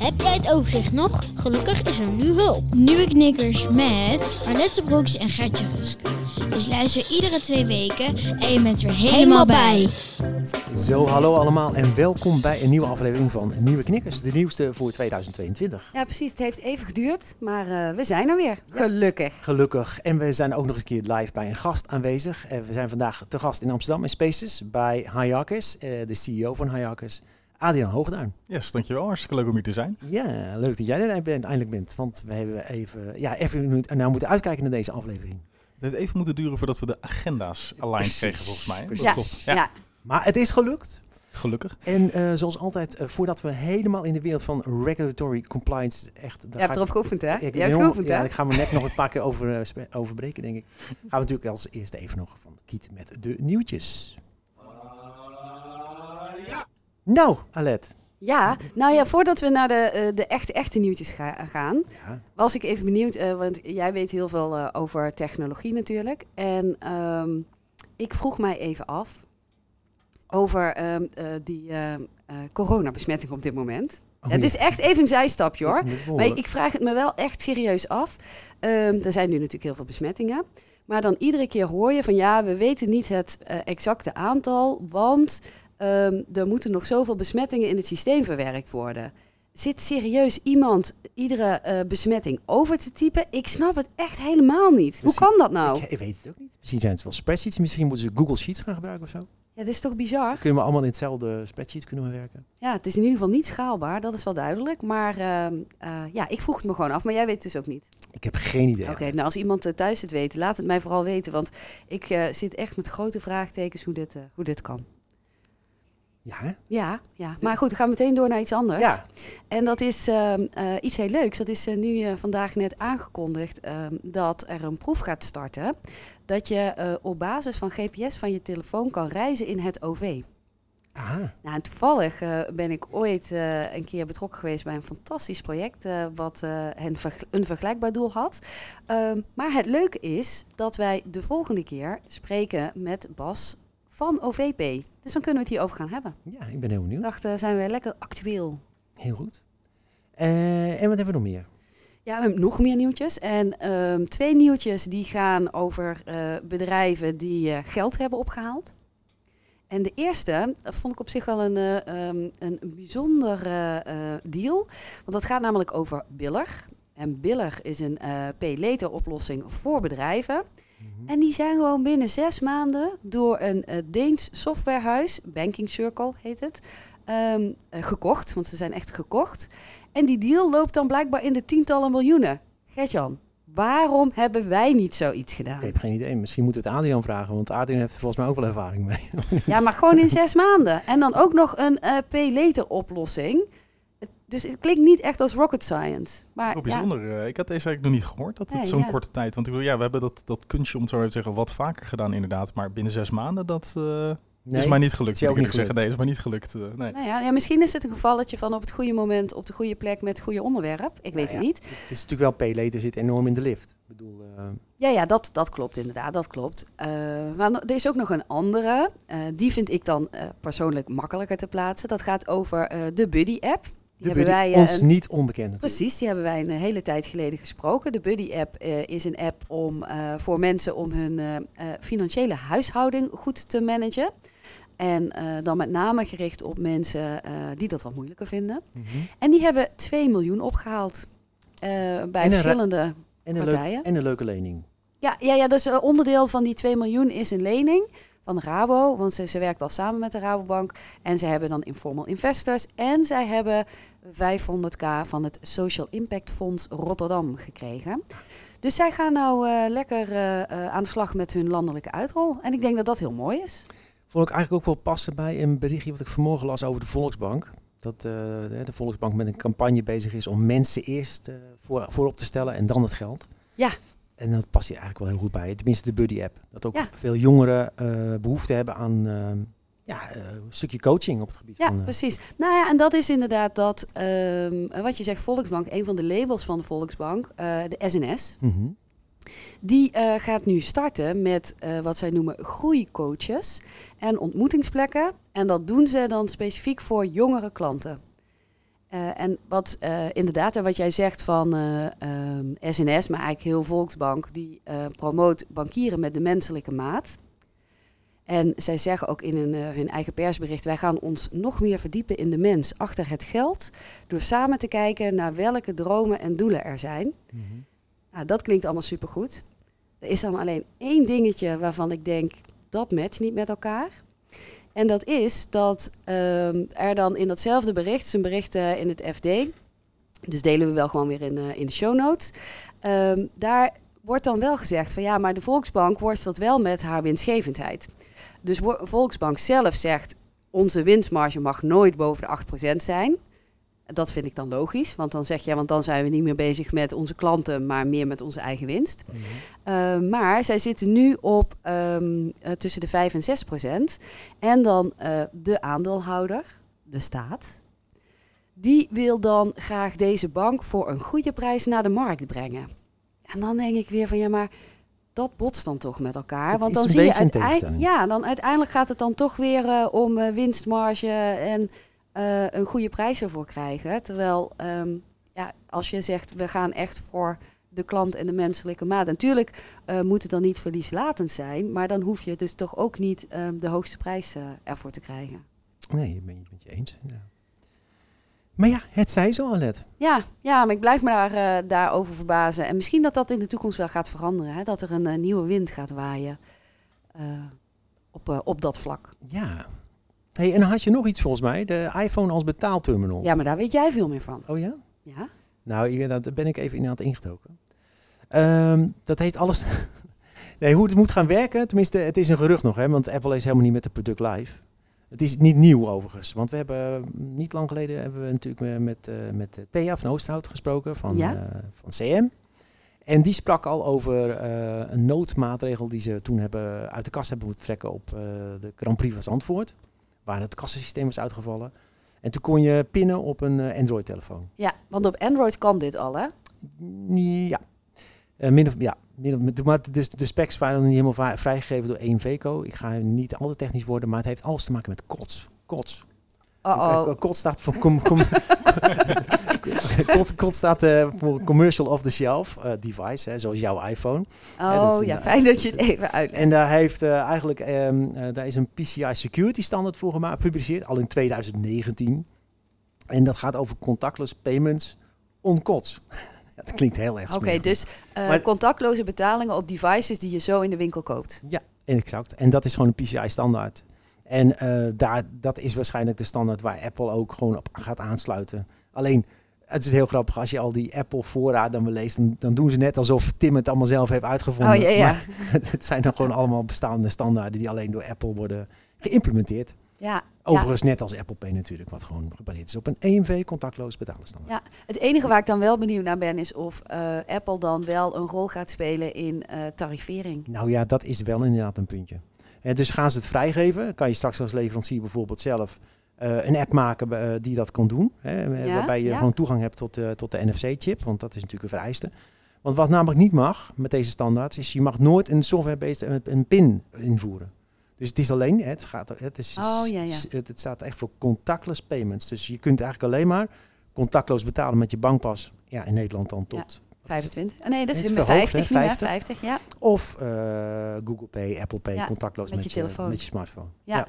Heb jij het overzicht nog? Gelukkig is er nu hulp. Nieuwe knikkers met Arlette Broeks en Gertje Rusk. Dus luister iedere twee weken en je bent er helemaal bij. Zo, hallo allemaal en welkom bij een nieuwe aflevering van Nieuwe Knikkers. De nieuwste voor 2022. Ja, precies. Het heeft even geduurd, maar eh, we zijn er weer. Gelukkig. Gelukkig. En we zijn ook nog eens een keer live bij een gast aanwezig. En we zijn vandaag te gast in Amsterdam in Spaces bij Hayakis, eh, de CEO van Hayakis, Adriaan Hoogduin. Yes, dankjewel. Hartstikke leuk om hier te zijn. Ja, leuk dat jij er bent, eindelijk bent. Want we hebben even, ja, even nou moeten uitkijken naar deze aflevering. Het heeft even moeten duren voordat we de agenda's aligned kregen, volgens mij. precies. Dat Ja, klopt. ja. Maar het is gelukt. Gelukkig. En eh, zoals altijd, eh, voordat we helemaal in de wereld van regulatory compliance echt... Je hebt erop geoefend, hè? Ik Je hebt geoefend, ja, hè? ik ga me net nog een paar keer over, eh, overbreken, denk ik. Gaan we natuurlijk als eerste even nog van Kiet met de nieuwtjes. Nou, Alet. Ja, nou ja, voordat we naar de, eh, de echte, echte nieuwtjes ga- gaan, Ja, was ik even benieuwd, eh, want jij weet heel veel eh, over technologie natuurlijk. En ehm, ik vroeg mij even af over ehm, eh, die eh, eh, coronabesmetting op dit moment. Oh, het is echt even een zijstapje hoor. Maar ik vraag het me wel echt serieus af. Ehm, er zijn nu natuurlijk heel veel besmettingen. Maar dan iedere keer hoor je van ja, we weten niet het exacte aantal, want ehm, er moeten nog zoveel besmettingen in het systeem verwerkt worden. Zit serieus iemand iedere eh, besmetting over te typen? Ik snap het echt helemaal niet. Hoe kan dat nou? Ik, ik weet het ook niet. Misschien zijn het wel spreadsheets. Misschien moeten ze Google Sheets gaan gebruiken of zo. Ja, dit is toch bizar? Kunnen we allemaal in hetzelfde spreadsheet kunnen we werken? Ja, het is in ieder geval niet schaalbaar, dat is wel duidelijk. Maar ehm, eh, ja, ik vroeg het me gewoon af, maar jij weet het dus ook niet. Ik heb geen idee. Oké, nou als iemand eh, thuis het weet, laat het mij vooral weten. Want ik zit echt met grote vraagtekens hoe dit, hoe dit kan. Ja, hè? Ja, ja, maar goed, we gaan meteen door naar iets anders. Ja. En dat is ehm, eh, iets heel leuks. Dat is eh, nu eh, vandaag net aangekondigd ehm, dat er een proef gaat starten. Dat je op basis van GPS van je telefoon kan reizen in het OV. Aha. Nou, en toevallig ben ik ooit een keer betrokken geweest bij een fantastisch project. wat een, een vergelijkbaar doel had. Ehm, maar het leuke is dat wij de volgende keer spreken met Bas van OVP. Dus dan kunnen we het hierover gaan hebben. Ja, ik ben heel benieuwd. dacht, zijn we lekker actueel. Heel goed. Eh, en wat hebben we nog meer? Ja, we hebben nog meer nieuwtjes. En ehm, twee nieuwtjes die gaan over eh, bedrijven die eh, geld hebben opgehaald. En de eerste vond ik op zich wel een, ehm, een bijzonder eh, deal. Want dat gaat namelijk over Biller. En Biller is een pay-later oplossing voor bedrijven. En die zijn gewoon binnen zes maanden door een eh, Deens softwarehuis, Banking Circle heet het, ehm, eh, gekocht. Want ze zijn echt gekocht. En die deal loopt dan blijkbaar in de tientallen miljoenen. Gertjan, waarom hebben wij niet zoiets gedaan? Ik heb geen idee. Misschien moeten we het Adriaan vragen, want Adriaan heeft er volgens mij ook wel ervaring mee. Ja, maar gewoon in zes maanden. En dan ook nog een eh pay-later oplossing. Dus het klinkt niet echt als rocket science. Maar bijzonder. eh, Ik had deze eigenlijk nog niet gehoord, dat het Nee, zo'n ja. korte tijd... Want ik bedoel, ja, we hebben dat, dat kunstje, om het zo even te zeggen, wat vaker gedaan inderdaad. Maar binnen zes maanden, dat eh, Nee, is mij niet gelukt. is jou moet ik niet zeggen. Nee, is mij niet gelukt. eh, nee. nou ja, ja, misschien is het een gevalletje van op het goede moment, op de goede plek met het goede onderwerp. Ik weet Nou het niet. Het is natuurlijk wel P-later zit enorm in de lift. Ik bedoel, eh, Ja, ja dat, dat klopt inderdaad, dat klopt. Eh, maar er is ook nog een andere. Eh, die vind ik dan eh, persoonlijk makkelijker te plaatsen. Dat gaat over eh, de Buddy-app. Die de hebben buddy, wij, eh, ons een- niet onbekend natuurlijk. Precies, die hebben wij een hele tijd geleden gesproken. De Buddy-app eh, is een app om, eh, voor mensen om hun eh, eh, financiële huishouding goed te managen. En eh, dan met name gericht op mensen eh, die dat wat moeilijker vinden. Mhm. En die hebben 2 miljoen opgehaald eh, bij En een verschillende En, een partijen. en een leuke lening. Ja, ja, ja, dus eh, onderdeel van die 2 miljoen is een lening van Rabo. Want ze, ze werkt al samen met de Rabobank. En ze hebben dan Informal Investors. En zij hebben 500k van het Social Impact Fonds Rotterdam gekregen. Dus zij gaan nou eh, lekker eh, eh, aan de slag met hun landelijke uitrol. En ik denk dat dat heel mooi is. Vond ik eigenlijk ook wel passen bij een berichtje wat ik vanmorgen las over de Volksbank. Dat de Volksbank met een campagne bezig is om mensen eerst eh, voor, voorop te stellen en dan het geld. Ja. En dat past hier eigenlijk wel heel goed bij. Tenminste de Buddy app. Dat ook Ja. veel jongeren eh, behoefte hebben aan eh, ja, eh, een stukje coaching op het gebied Ja, van... eh, precies. Nou ja, en dat is inderdaad dat, ehm, wat je zegt, Volksbank, een van de labels van de Volksbank, de SNS. mhm. Die gaat nu starten met wat zij noemen groeicoaches en ontmoetingsplekken. En dat doen ze dan specifiek voor jongere klanten. Eh, en wat eh, inderdaad, en wat jij zegt van eh, ehm, SNS, maar eigenlijk heel Volksbank, die promoot bankieren met de menselijke maat. En zij zeggen ook in hun, hun eigen persbericht: wij gaan ons nog meer verdiepen in de mens achter het geld. Door samen te kijken naar welke dromen en doelen er zijn. Mhm. Nou, dat klinkt allemaal supergoed. Er is dan alleen één dingetje waarvan ik denk dat matcht niet met elkaar. En dat is dat ehm, er dan in datzelfde bericht, het is een bericht eh, in het FD, dus delen we wel gewoon weer in, eh, in de show notes. Ehm, daar wordt dan wel gezegd van ja, maar de Volksbank worstelt wel met haar winstgevendheid. Dus Volksbank zelf zegt onze winstmarge mag nooit boven de 8% zijn. Dat vind ik dan logisch, want dan zeg je, want dan zijn we niet meer bezig met onze klanten, maar meer met onze eigen winst. Mhm. Uh, maar zij zitten nu op ehm, eh, tussen de 5 en 6 procent. En dan eh, de aandeelhouder, de staat, die wil dan graag deze bank voor een goede prijs naar de markt brengen. En dan denk ik weer van ja, maar dat botst dan toch met elkaar. Want dan zie je uiteindelijk, ja, dan uiteindelijk gaat het dan toch weer eh, om eh, winstmarge en eh, een goede prijs ervoor krijgen. Terwijl ehm, ja, als je zegt we gaan echt voor de klant en de menselijke maat. Natuurlijk eh, moet het dan niet verlieslatend zijn, maar dan hoef je dus toch ook niet ehm, de hoogste prijs eh, ervoor te krijgen. Nee, ik ben het met je eens. Ja. Maar ja, het zij zo, Alet. Ja, ja, maar ik blijf me daar, daarover verbazen. En misschien dat dat in de toekomst wel gaat veranderen. Hè? Dat er een nieuwe wind gaat waaien op, op dat vlak. Ja. Hey, en dan had je nog iets volgens mij. De iPhone als betaalterminal. Ja, maar daar weet jij veel meer van. Oh ja? Ja? Nou, daar ben ik even in aan het ingedoken. Dat heeft alles... nee, hoe het moet gaan werken, tenminste, het is een gerucht nog, hè, want Apple is helemaal niet met het product live. Het is niet nieuw overigens, want we hebben eh, niet lang geleden hebben we natuurlijk met, eh, met eh, Thea van Oosterhout gesproken van, Ja? eh, van CM. En die sprak al over een noodmaatregel die ze toen hebben uit de kast hebben moeten trekken op de Grand Prix van Zandvoort, waar het kassensysteem was uitgevallen. En toen kon je pinnen op een eh, Android-telefoon. Ja, want op Android kan dit al, hè? Ja. Eh, min of, ja, min of, maar dus de specs waren nog niet helemaal vrij- vrijgegeven door één VECO. Ik ga niet al te technisch worden, maar het heeft alles te maken met kots. Kots. Oh, Eh, Kots staat voor... Com, com, staat eh, voor commercial off the shelf eh, device, hè, zoals jouw iPhone. Oh is ja, een- fijn dat je het even uitlegt. En daar heeft eh, eigenlijk ehm, eh, daar is een PCI security standaard voor gemaakt, gepubliceerd, al in 2019. En dat gaat over contactless payments on kots. dat klinkt heel erg Oké, dus eh, Maar- contactloze betalingen op devices die je zo in de winkel koopt. Ja, exact. En dat is gewoon een PCI-standaard. En eh, daar, dat is waarschijnlijk de standaard waar Apple ook gewoon op gaat aansluiten. Alleen, het is heel grappig, als je al die Apple-voorraad dan leest, dan, dan doen ze net alsof Tim het allemaal zelf heeft uitgevonden. Oh ja, ja. Maar het zijn dan gewoon allemaal bestaande standaarden die alleen door Apple worden geïmplementeerd. Ja, ja. Overigens net als Apple Pay natuurlijk, wat gewoon gebaseerd is op een EMV contactloos betalen standaard. Ja, het enige waar ik dan wel benieuwd naar ben is of eh, Apple dan wel een rol gaat spelen in eh tarifering. Nou ja, dat is wel inderdaad een puntje. Eh, dus gaan ze het vrijgeven, kan je straks als leverancier bijvoorbeeld zelf eh, een app maken eh, die dat kan doen. Hè, Ja, waarbij je ja. gewoon toegang hebt tot, tot de NFC-chip, want dat is natuurlijk een vereiste. Want wat namelijk niet mag met deze standaards, is je mag nooit een software-based een, een PIN invoeren. Dus het is alleen, het, gaat, het, is, Oh, ja, ja. het, het staat echt voor contactless payments. Dus je kunt eigenlijk alleen maar contactloos betalen met je bankpas. Ja, in Nederland dan tot 25? Ah, nee, dat is met verhoogd, 50 hè, nu, hè? 50. 50, ja. Of eh, Google Pay, Apple Pay, Ja, contactloos met met, je telefoon. met je smartphone. Ja.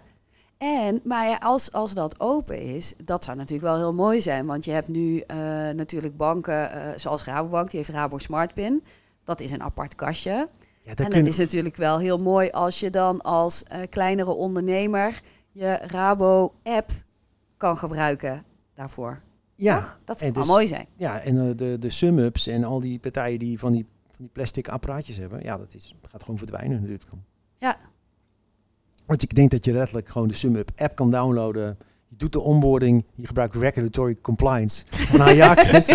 En, maar ja, als, als dat open is, dat zou natuurlijk wel heel mooi zijn. Want je hebt nu eh, natuurlijk banken, eh, zoals Rabobank, die heeft Rabo Smart Pin. Dat is een apart kastje. Ja, En het is natuurlijk wel heel mooi als je dan als kleinere ondernemer je Rabo-app kan gebruiken daarvoor. Ja, Dat zou wel dus- mooi zijn. ja, en eh, de, de sum-ups en al die partijen die van die, van die plastic apparaatjes hebben, ja, dat is, gaat gewoon verdwijnen natuurlijk. Ja. Want ik denk dat je letterlijk gewoon de sum-up app kan downloaden. Je doet de onboarding, je gebruikt regulatory compliance van Hayakus.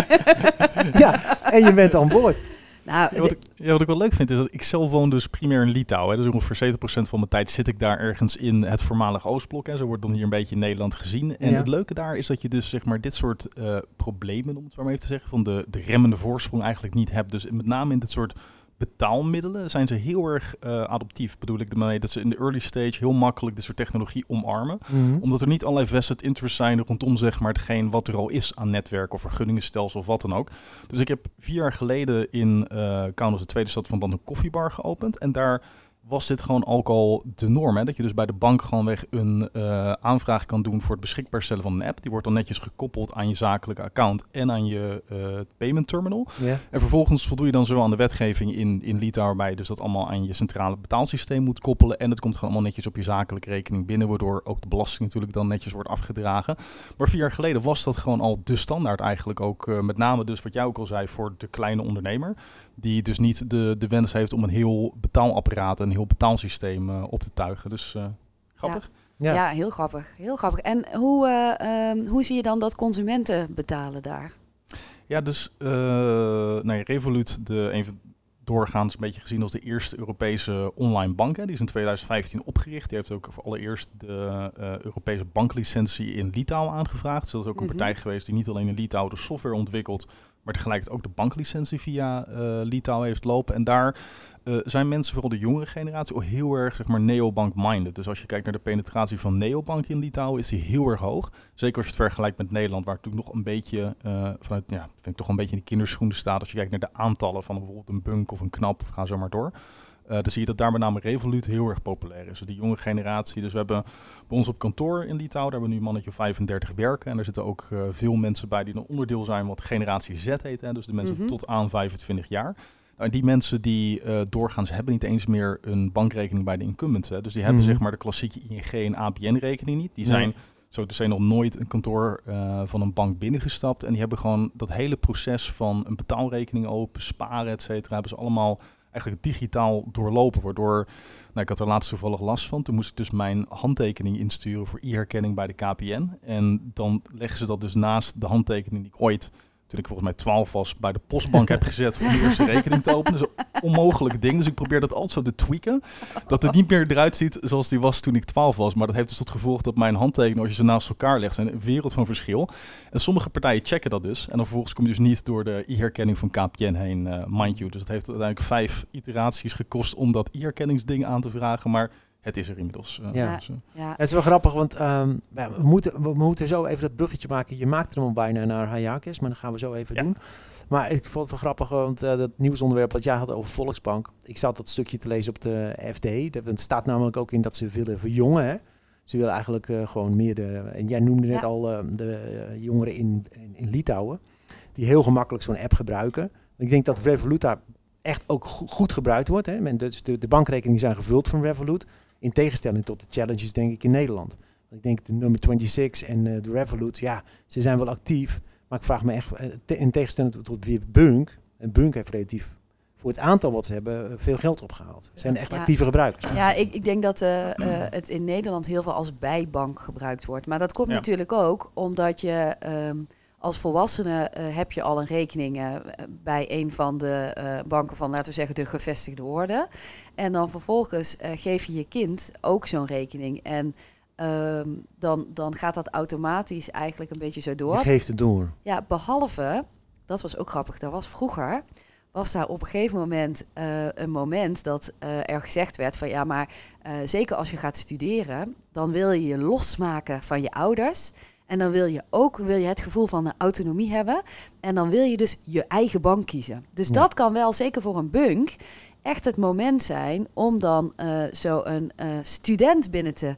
ja, en je bent aan boord. Nou, Ja, wat, ik, ja, wat ik wel leuk vind is dat ik zelf woon dus primair in Litouwen. Hè. Dus ongeveer 70% van mijn tijd zit ik daar ergens in het voormalige Oostblok. Hè. Zo wordt dan hier een beetje in Nederland gezien. En Ja. het leuke daar is dat je dus zeg maar dit soort eh, problemen, om het zo maar even te zeggen, van de, de remmende voorsprong eigenlijk niet hebt. Dus met name in dit soort betaalmiddelen zijn ze heel erg eh, adoptief. Bedoel ik ermee dat ze in de early stage heel makkelijk dit soort technologie omarmen omdat er niet allerlei vested interests zijn rondom zeg maar hetgeen wat er al is aan netwerk of vergunningenstelsel of wat dan ook. Dus ik heb vier jaar geleden in eh Kaunas, de tweede stad van land, een koffiebar geopend. En daar was dit gewoon ook al de norm. Hè? Dat je dus bij de bank gewoon weg een eh, aanvraag kan doen voor het beschikbaar stellen van een app. Die wordt dan netjes gekoppeld aan je zakelijke account en aan je eh, payment terminal. En vervolgens voldoe je dan zo aan de wetgeving in, in Litouwen, waarbij je dus dat allemaal aan je centrale betaalsysteem moet koppelen. En het komt gewoon allemaal netjes op je zakelijke rekening binnen, waardoor ook de belasting natuurlijk dan netjes wordt afgedragen. Maar vier jaar geleden was dat gewoon al de standaard eigenlijk ook. eh, met name dus wat jij ook al zei voor de kleine ondernemer. Die dus niet de, de wens heeft om een heel betaalapparaat, een heel betaalsysteem eh, op te tuigen. Dus eh, grappig. Ja. ja. heel grappig. Heel grappig. En hoe, eh, ehm, hoe zie je dan dat consumenten betalen daar? Ja, dus eh nou ja, Revolut, de, even doorgaans een beetje gezien als de eerste Europese online bank. Hè. Die is in 2015 opgericht. Die heeft ook voor allereerst de eh, Europese banklicentie in Litouwen aangevraagd. Dus dat is ook een Mhm. partij geweest die niet alleen in Litouwen de software ontwikkelt, maar tegelijkertijd ook de banklicentie via eh, Litouwen heeft lopen. En daar eh, zijn mensen, vooral de jongere generatie, ook heel erg zeg maar, neobank-minded. Dus als je kijkt naar de penetratie van neobank in Litouwen, is die heel erg hoog. Zeker als je het vergelijkt met Nederland, waar het natuurlijk nog een beetje eh, vanuit, ja, vind ik toch een beetje in de kinderschoenen staat. Als je kijkt naar de aantallen van bijvoorbeeld een bunk of een knap, of ga zo maar door. Eh, dan zie je dat daar met name Revolut heel erg populair is. Dus die jonge generatie. Dus we hebben bij ons op kantoor in Litouwen, daar hebben we nu een mannetje of 35 werken. En daar zitten ook eh, veel mensen bij die een onderdeel zijn wat generatie Z heet. Hè? Dus de mensen Mhm. tot aan 25 jaar. Nou, die mensen die eh, doorgaans hebben niet eens meer een bankrekening bij de incumbents. Hè? Dus die hebben Mhm. zeg maar de klassieke ING en ABN-rekening niet. Die Nee. zijn zo te zijn nog nooit een kantoor van een bank binnengestapt. En die hebben gewoon dat hele proces van een betaalrekening open, sparen, et cetera, hebben ze allemaal eigenlijk digitaal doorlopen. Waardoor, nou, ik had er laatst toevallig last van. Toen moest ik dus mijn handtekening insturen voor e-herkenning bij de KPN. En dan leggen ze dat dus naast de handtekening die ik ooit, toen ik volgens mij 12 was, bij de postbank heb gezet voor de eerste rekening te openen. Dus een onmogelijk ding. Dus ik probeer dat altijd zo te tweaken. Dat het niet meer eruit ziet zoals die was toen ik 12 was. Maar dat heeft dus tot gevolg dat mijn handtekeningen, als je ze naast elkaar legt, zijn een wereld van verschil. En sommige partijen checken dat dus. En dan vervolgens kom je dus niet door de e-herkenning van KPN heen, eh, mind you. Dus het heeft uiteindelijk vijf iteraties gekost om dat e-herkenningsding aan te vragen. Maar het is er inmiddels. eh, Ja. dus, Ja, Het is wel grappig, want ehm, we, moeten, we moeten zo even dat bruggetje maken. Je maakt er al bijna naar Hayakis, maar dat gaan we zo even Ja. doen. Maar ik vond het wel grappig, want eh, dat nieuwsonderwerp dat jij had over Volksbank. Ik zat dat stukje te lezen op de FD. Dat het staat namelijk ook in dat ze willen verjongen. Hè? Ze willen eigenlijk eh, gewoon meer de... En jij noemde net Ja. al eh, de jongeren in, in, in Litouwen. Die heel gemakkelijk zo'n app gebruiken. Ik denk dat Revolut daar echt ook go- goed gebruikt wordt. Hè? Men, dus de, de bankrekeningen zijn gevuld van Revolut. In tegenstelling tot de challenges, denk ik, in Nederland. Ik denk de nummer 26 en eh, de Revolut, ja, ze zijn wel actief. Maar ik vraag me echt, eh, te- in tegenstelling tot, weer Bunk. En Bunk heeft relatief voor het aantal wat ze hebben eh, veel geld opgehaald. Ze zijn echt Ja. actieve gebruikers. ja ik, ik denk dat eh, eh, het in Nederland heel veel als bijbank gebruikt wordt. Maar dat komt Ja. natuurlijk ook omdat je ehm, als volwassene eh, heb je al een rekening eh, bij een van de eh, banken van, laten we zeggen, de gevestigde orde. En dan vervolgens geef je je kind ook zo'n rekening. En ehm, dan, dan gaat dat automatisch eigenlijk een beetje zo Je door. geeft het door. Ja, behalve, dat was ook grappig, dat was vroeger, was daar op een gegeven moment een moment dat er gezegd werd van ja, maar zeker als je gaat studeren, dan wil je je losmaken van je ouders. En dan wil je ook wil je het gevoel van de autonomie hebben. En dan wil je dus je eigen bank kiezen. Dus Ja. dat kan wel, zeker voor een bunk, echt het moment zijn om dan eh, zo een eh, student binnen te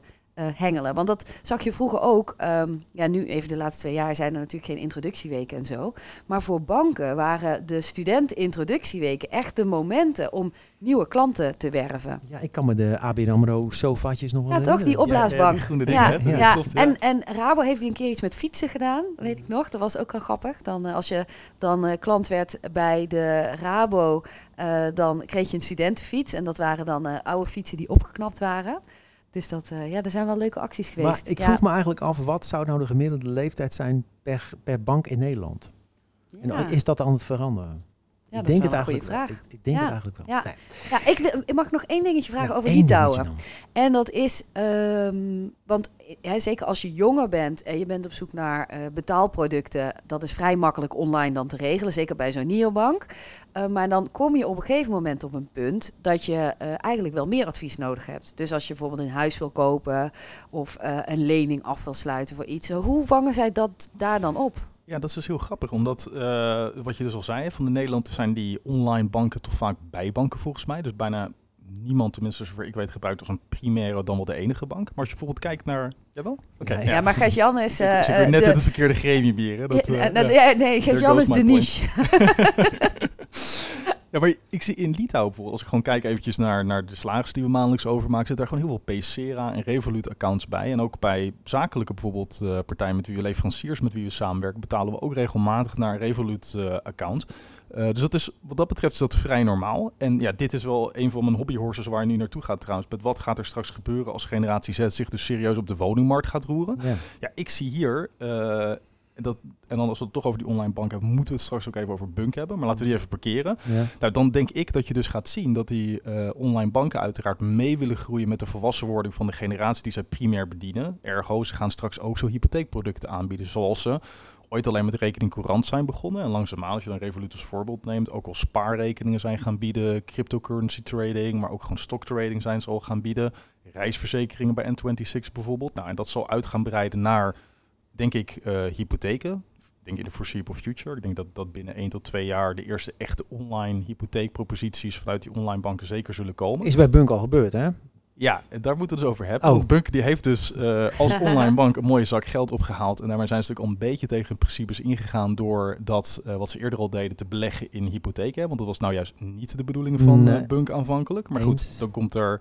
hengelen. Want dat zag je vroeger ook. ehm, ja, nu even de laatste twee jaar zijn er natuurlijk geen introductieweken en zo. Maar voor banken waren de studenten-introductieweken echt de momenten om nieuwe klanten te werven. Ja, ik kan me de ABN AMRO sofaatjes nog wel Ja, toch? Die opblaasbank. die dingen, Ja, ja, Dat klopt, ja. En, en Rabo heeft een keer iets met fietsen gedaan, weet ik nog. Dat was ook wel grappig. Dan, eh, als je dan eh, klant werd bij de Rabo, eh, dan kreeg je een studentenfiets. En dat waren dan eh, oude fietsen die opgeknapt waren. Dus dat, eh, ja, er zijn wel leuke acties geweest. Maar ik ja. vroeg me eigenlijk af, wat zou nou de gemiddelde leeftijd zijn per, per bank in Nederland? En is dat aan het veranderen? Ja, ik dat is denk wel het een goede vraag. Ik, ik denk Ja. het eigenlijk wel. Ja. Nee. Ja, ik, wil- ik mag nog één dingetje vragen Ja, over Litouwen. En dat is, ehm, want ja, zeker als je jonger bent en je bent op zoek naar eh, betaalproducten, dat is vrij makkelijk online dan te regelen, zeker bij zo'n neobank. Eh, maar dan kom je op een gegeven moment op een punt dat je eh, eigenlijk wel meer advies nodig hebt. Dus als je bijvoorbeeld een huis wil kopen of een lening af wil sluiten voor iets, hoe vangen zij dat daar dan op? Ja, dat is dus heel grappig, omdat eh, wat je dus al zei, van in Nederland zijn die online banken toch vaak bijbanken volgens mij. Dus bijna niemand, tenminste zover ik weet, gebruikt als een Primero dan wel de enige bank. Maar als je bijvoorbeeld kijkt naar... Jawel? Ja, ja. Ja, maar Gert-Jan is... Ik eh, zit eh, net de- in het verkeerde gremium hier. Hè? Dat, Ja, nou, ja. nee, Gert-Jan is de niche. Ja, maar ik zie in Litouwen bijvoorbeeld, als ik gewoon kijk eventjes naar, naar de slagers die we maandelijks overmaken, zit daar gewoon heel veel Pacera en Revolut accounts bij. En ook bij zakelijke bijvoorbeeld eh, partijen met wie we leveranciers met wie we samenwerken, betalen we ook regelmatig naar een Revolut eh, account. Eh, dus dat is, wat dat betreft is dat vrij normaal. En ja, dit is wel een van mijn hobbyhorses waar je nu naartoe gaat trouwens. Met wat gaat er straks gebeuren als generatie Z zich dus serieus op de woningmarkt gaat roeren? Ja. Ja, ik zie hier, dat, en dan als we het toch over die online bank hebben, moeten we het straks ook even over Bunk hebben. Maar laten we die even parkeren. Ja. Nou, dan denk ik dat je dus gaat zien dat die eh, online banken uiteraard mee willen groeien met de volwassenwording van de generatie die zij primair bedienen. Ergo, ze gaan straks ook zo hypotheekproducten aanbieden, zoals ze ooit alleen met rekening courant zijn begonnen. En langzaamaan, als je dan Revolut als voorbeeld neemt, ook al spaarrekeningen zijn gaan bieden, cryptocurrency trading, maar ook gewoon stock trading zijn ze al gaan bieden. Reisverzekeringen bij N26 bijvoorbeeld. Nou, en dat zal uit gaan breiden naar, denk ik, eh, hypotheken. Ik denk in de foreseeable future. Ik denk dat, dat binnen 1 tot 2 jaar de eerste echte online hypotheekproposities vanuit die online banken zeker zullen komen. Is bij Bunk al gebeurd, hè? Ja, en daar moeten we het dus over hebben. Oh. Bunk die heeft dus eh, als online bank een mooie zak geld opgehaald. En daarmee zijn ze natuurlijk al een beetje tegen hun principes ingegaan door dat, eh, wat ze eerder al deden, te beleggen in hypotheken. Want dat was nou juist niet de bedoeling van Nee. Bunk aanvankelijk. Maar goed, dan komt er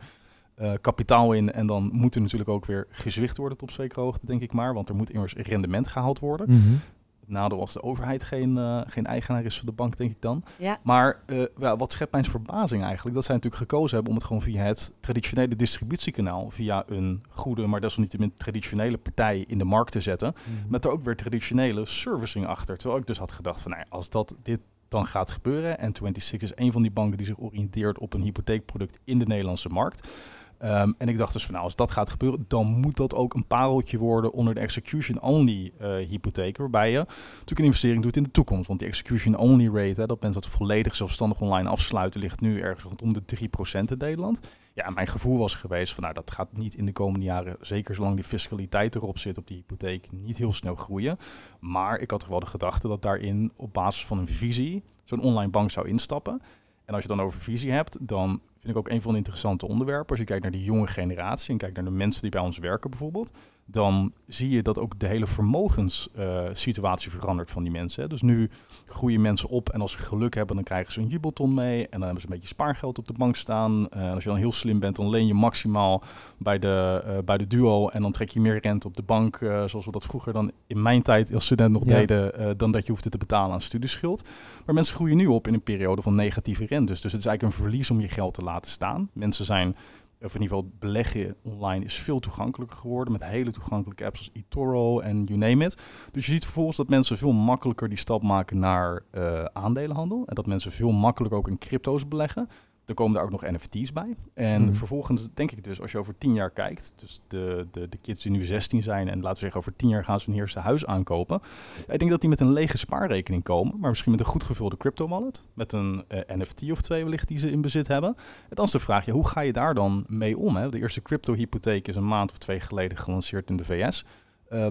eh, kapitaal in en dan moet er natuurlijk ook weer gezwicht worden tot op zekere hoogte, denk ik maar. Want er moet immers rendement gehaald worden. Mhm. Het nadeel als de overheid geen, eh, geen eigenaar is van de bank, denk ik dan. Ja. Maar eh, ja, wat schept mijn verbazing eigenlijk? Dat zij natuurlijk gekozen hebben om het gewoon via het traditionele distributiekanaal, via een goede, maar desalniettemin traditionele partij in de markt te zetten. Mhm. Met er ook weer traditionele servicing achter. Terwijl ik dus had gedacht van, nou, ja, als dat dit dan gaat gebeuren, en 26 is een van die banken die zich oriënteert op een hypotheekproduct in de Nederlandse markt. Ehm, en ik dacht dus van nou, als dat gaat gebeuren, dan moet dat ook een pareltje worden onder de execution-only eh hypotheken. Waarbij je natuurlijk een investering doet in de toekomst. Want die execution-only rate, hè, dat mensen dat volledig zelfstandig online afsluiten, ligt nu ergens rondom de 3% in Nederland. Ja, mijn gevoel was geweest van nou, dat gaat niet in de komende jaren, zeker zolang die fiscaliteit erop zit op die hypotheek, niet heel snel groeien. Maar ik had toch wel de gedachte dat daarin op basis van een visie zo'n online bank zou instappen. En als je dan over visie hebt, dan vind ik ook een van de interessante onderwerpen. Als je kijkt naar de jonge generatie en kijkt naar de mensen die bij ons werken bijvoorbeeld, dan zie je dat ook de hele vermogenssituatie verandert van die mensen. Hè. Dus nu groeien mensen op en als ze geluk hebben, dan krijgen ze een jubelton mee en dan hebben ze een beetje spaargeld op de bank staan. Eh, als je dan heel slim bent, dan leen je maximaal bij de, eh, bij de duo en dan trek je meer rente op de bank, eh, zoals we dat vroeger dan in mijn tijd als student nog Ja. deden, dan dat je hoefde te betalen aan studieschuld. Maar mensen groeien nu op in een periode van negatieve rentes. Dus het is eigenlijk een verlies om je geld te laten staan. Mensen zijn, of in ieder geval beleggen online is veel toegankelijker geworden. Met hele toegankelijke apps als eToro en you name it. Dus je ziet vervolgens dat mensen veel makkelijker die stap maken naar eh, aandelenhandel. En dat mensen veel makkelijker ook in crypto's beleggen. Er komen daar ook nog NFT's bij. En Mhm. vervolgens denk ik dus, als je over tien jaar kijkt, dus de, de, de kids die nu 16 zijn en laten we zeggen over tien jaar gaan ze hun eerste huis aankopen. Ik denk dat die met een lege spaarrekening komen, maar misschien met een goed gevulde crypto wallet, met een eh, NFT of twee wellicht die ze in bezit hebben. En dan is de vraag, ja, hoe ga je daar dan mee om? Hè? De eerste crypto-hypotheek is een maand of twee geleden gelanceerd in de VS. Eh,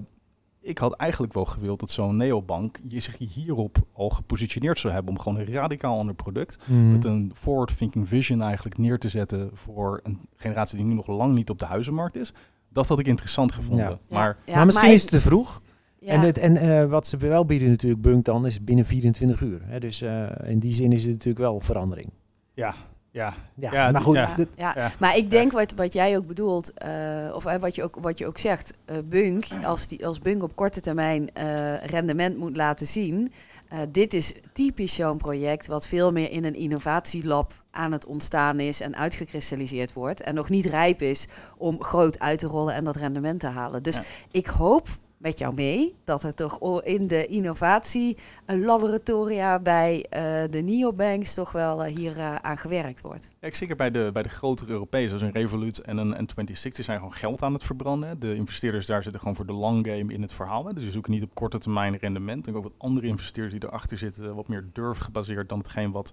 ik had eigenlijk wel gewild dat zo'n neobank je zich hierop al gepositioneerd zou hebben om gewoon een radicaal ander product Mhm. met een forward-thinking vision eigenlijk neer te zetten voor een generatie die nu nog lang niet op de huizenmarkt is. Dat had ik interessant gevonden. Ja. Ja, Maar ja, maar misschien is het te vroeg. ja. En, het, en eh, wat ze wel bieden natuurlijk, Bunk dan, is binnen 24 uur. Hè? Dus eh, in die zin is het natuurlijk wel verandering. ja, ja, Ja, Ja, maar goed. ja. Ja, dit- ja. Ja. Maar ik denk wat, wat jij ook bedoelt, eh, of eh, wat, je ook, wat je ook zegt, eh, Bunk, als, die, als Bunk op korte termijn eh, rendement moet laten zien. eh, dit is typisch zo'n project wat veel meer in een innovatielab aan het ontstaan is en uitgekristalliseerd wordt. En nog niet rijp is om groot uit te rollen en dat rendement te halen. Dus Ja. ik hoop met jou mee dat er toch in de innovatielaboratoria bij eh, de neobanks toch wel eh, hier eh, aan gewerkt wordt. Ja, zeker bij de, bij de grotere Europese, zoals een Revolut en een, en 2060, zijn gewoon geld aan het verbranden. De investeerders daar zitten gewoon voor de long game in het verhaal. hè. Dus die zoeken niet op korte termijn rendement. En ook wat andere investeerders die erachter zitten, wat meer durf gebaseerd dan hetgeen wat